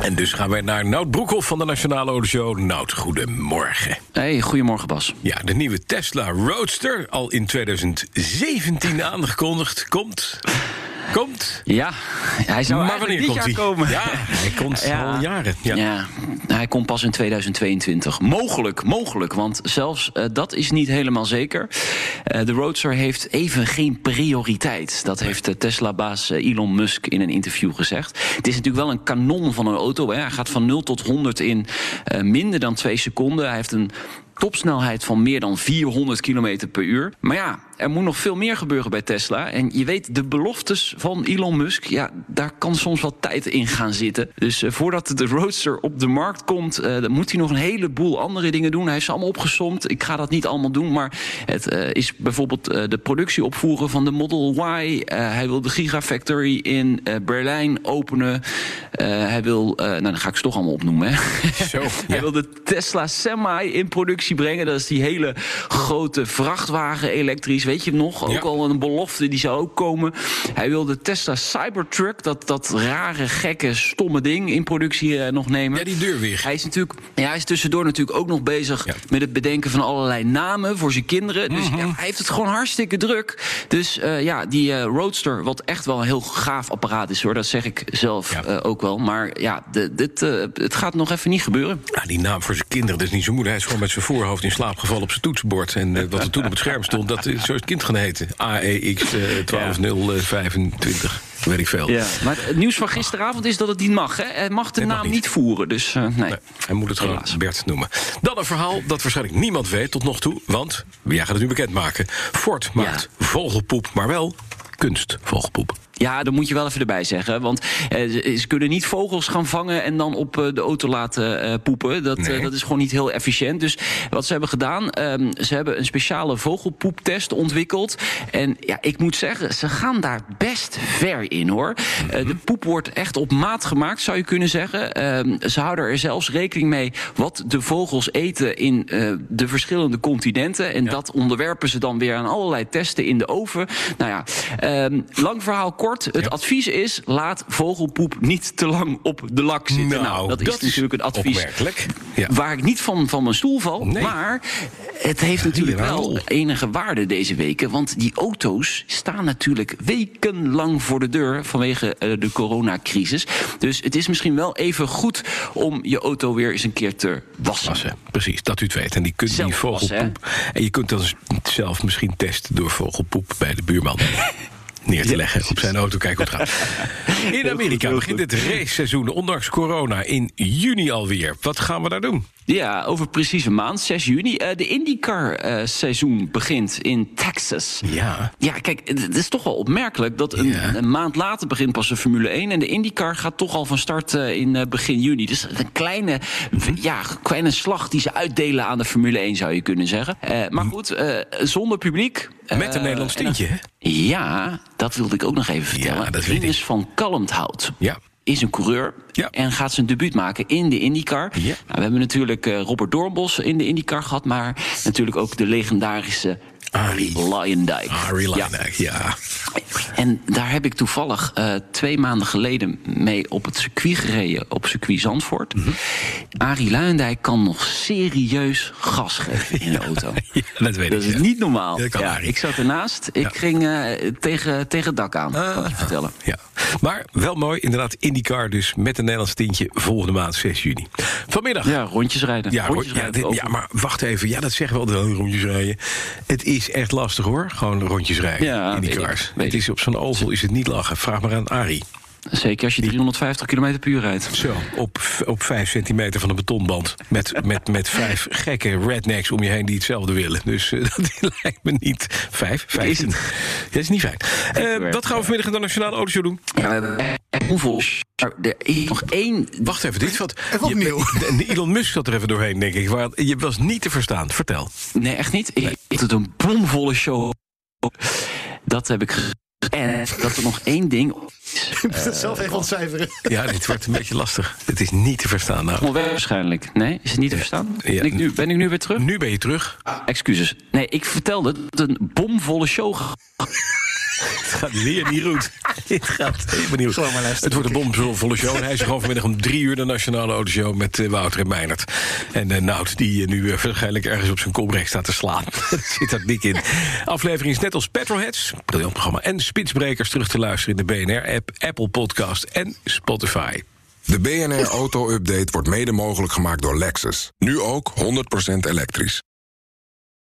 En dus gaan wij naar Nout Broekhoff van de Nationale Autoshow. Nout, goedemorgen. Hey, goedemorgen Bas. Ja, de nieuwe Tesla Roadster, al in 2017 aangekondigd, komt... Komt. Ja, hij zou maar wanneer komt jaar hij? komen. Ja, hij komt Ja. al jaren. Ja. Ja. hij komt pas in 2022. Mogelijk, mogelijk, want zelfs eh, dat is niet helemaal zeker. Eh, de Roadster heeft even geen prioriteit. Dat heeft de Tesla-baas eh, Elon Musk in een interview gezegd. Het is natuurlijk wel een kanon van een auto. Hè. Hij gaat van 0 tot 100 in minder dan 2 seconden. Hij heeft een topsnelheid van meer dan 400 km per uur. Maar ja, er moet nog veel meer gebeuren bij Tesla. En je weet, de beloftes van Elon Musk, ja, daar kan soms wat tijd in gaan zitten. Dus eh, voordat de Roadster op de markt komt, eh, dan moet hij nog een heleboel andere dingen doen. Hij heeft ze allemaal opgesomd. Ik ga dat niet allemaal doen, maar het eh, is bijvoorbeeld de productie opvoeren van de Model Y. Hij wil de Gigafactory in Berlijn openen. Hij wil, nou dan ga ik ze toch allemaal opnoemen. Hè. Zo, Hij wil de Tesla Semi in productie brengen. Dat is die hele grote vrachtwagen elektrisch. Weet je nog? Ook Ja. al een belofte, die zou ook komen. Hij wil de Tesla Cybertruck, dat, dat rare, gekke, stomme ding, in productie eh, nog nemen. Ja, die deur weer. Hij is natuurlijk, ja, hij is tussendoor natuurlijk ook nog bezig Ja. met het bedenken van allerlei namen voor zijn kinderen. Dus Mhm. ja, hij heeft het gewoon hartstikke druk. Dus eh, ja, die eh, Roadster, wat echt wel een heel gaaf apparaat is hoor, dat zeg ik zelf ook wel. Maar ja, de, dit, het gaat nog even niet gebeuren. Ja, die naam voor zijn kinderen, dat is niet zo moeilijk. Hij is gewoon met zijn voorhoofd in slaap gevallen op zijn toetsenbord. En eh, wat er toen op het scherm stond, dat is, zo het kind gaan heten. AEX eh 12025, weet ik veel. Ja, maar het nieuws van gisteravond is dat het niet mag. Hè? Hij mag de mag naam niet. niet voeren. Dus eh, nee. Nee, hij moet het gewoon Helaas. Bert noemen. Dan een verhaal dat waarschijnlijk niemand weet tot nog toe. Want, jij gaat het nu bekendmaken. Ford maakt vogelpoep, maar wel kunstvogelpoep. Ja, dat moet je wel even erbij zeggen. Want eh, ze, kunnen niet vogels gaan vangen en dan op eh, de auto laten eh, poepen. Dat, eh, Nee. dat is gewoon niet heel efficiënt. Dus wat ze hebben gedaan, ehm, ze hebben een speciale vogelpoeptest ontwikkeld. En ja, ik moet zeggen, ze gaan daar best ver in hoor. Eh, de poep wordt echt op maat gemaakt, zou je kunnen zeggen. Ehm, ze houden er zelfs rekening mee wat de vogels eten in de verschillende continenten. En dat onderwerpen ze dan weer aan allerlei testen in de oven. Nou ja, ehm, lang verhaal kort. Het Ja. advies is: laat vogelpoep niet te lang op de lak zitten. Nou, dat, is natuurlijk een advies. Ja. Waar ik niet van, van mijn stoel val. Nee. Maar het heeft natuurlijk wel enige waarde deze weken. Want die auto's staan natuurlijk wekenlang voor de deur vanwege eh, de coronacrisis. Dus het is misschien wel even goed om je auto weer eens een keer te wassen. Wassen, precies, dat u het weet. En die kunt die Zelf wassen, vogelpoep. En je kunt dan zelf misschien testen door vogelpoep bij de buurman. Neer te leggen op zijn auto, kijken hoe het gaat. In Amerika begint het raceseizoen, ondanks corona, in juni alweer. Wat gaan we daar doen? Ja, over precies een maand, 6 juni. Eh, de IndyCar-seizoen begint in Texas. Ja. Ja, kijk, het is toch wel opmerkelijk dat een, Ja. een maand later begint pas de Formule 1. En de IndyCar gaat toch al van start eh, in eh, begin juni. Dus een kleine, Mhm. ja, kleine slag die ze uitdelen aan de Formule 1, zou je kunnen zeggen. Eh, maar goed, eh, zonder publiek. Met een Eh, Nederlands Ja. hè? Ja, dat wilde ik ook nog even vertellen. dat ik. Rinus van Kalmthout Ja. is een coureur Ja. en gaat zijn debuut maken in de IndyCar. Ja. Nou, we hebben natuurlijk eh, Robert Doornbos in de IndyCar gehad... maar natuurlijk ook de legendarische Arie. Lyondijk. Harry Ja. Linek, ja. En daar heb ik toevallig eh, twee maanden geleden mee op het circuit gereden, op circuit Zandvoort. Mhm. Arie Luijendijk kan nog serieus gas geven in de auto. Ja, dat weet Dat ik. is ja. niet normaal. Ja, ik zat ernaast. Ik ging eh, tegen, tegen het dak aan, kan ik je vertellen. Ja. Maar wel mooi, inderdaad, IndyCar dus met een Nederlands tintje volgende maand 6 juni. Vanmiddag. Ja, rondjes rijden. Ja, rondjes ja, rijden dit- ja, maar wacht even. Ja, dat zeggen we altijd, rondjes rijden. Het is echt lastig hoor, gewoon rondjes rijden Ja, in die weet ik, cars. weet Het is, op zo'n oval is het niet lachen. Vraag maar aan Arie. Zeker als je 350 km per uur rijdt. Zo, op, op vijf centimeter van een betonband. Met, met, met vijf gekke rednecks om je heen die hetzelfde willen. Dus eh, dat lijkt me niet. Vijf, vijftien. het? Dat is niet fijn. Eh, wat gaan we vanmiddag in de Nationale Autoshow doen? Ja, er is nog één. Wacht even, dit wat. Even opnieuw. Je, de- Elon Musk zat er even doorheen, denk ik. Maar je was niet te verstaan. Vertel. Nee, echt niet. Ik vind het een bomvolle show. Dat heb ik. En dat er nog één ding. Je moet het zelf even ontcijferen. Ja, dit wordt een beetje lastig. Het is niet te verstaan. Nou, Onderweg waarschijnlijk. Nee, is het niet te verstaan? Ja. Ben, ik nu, ben ik nu weer terug? nu ben je terug. Excuses. Nee, ik vertelde dat het een bomvolle show. Het gaat weer niet goed. Het gaat helemaal niet goed. Het wordt een bomvolle show. En hij is gewoon vanmiddag om drie uur de Nationale Autoshow met eh, Wouter en Meinert. En eh Nout, die eh, nu waarschijnlijk ergens op zijn komrek staat te slaan. Dat zit er dik in. Aflevering is net als Petrolheads, briljant programma... en Spitsbrekers terug te luisteren in de BNR-app, Apple Podcast en Spotify. De BNR Auto Update wordt mede mogelijk gemaakt door Lexus. Nu ook 100% elektrisch.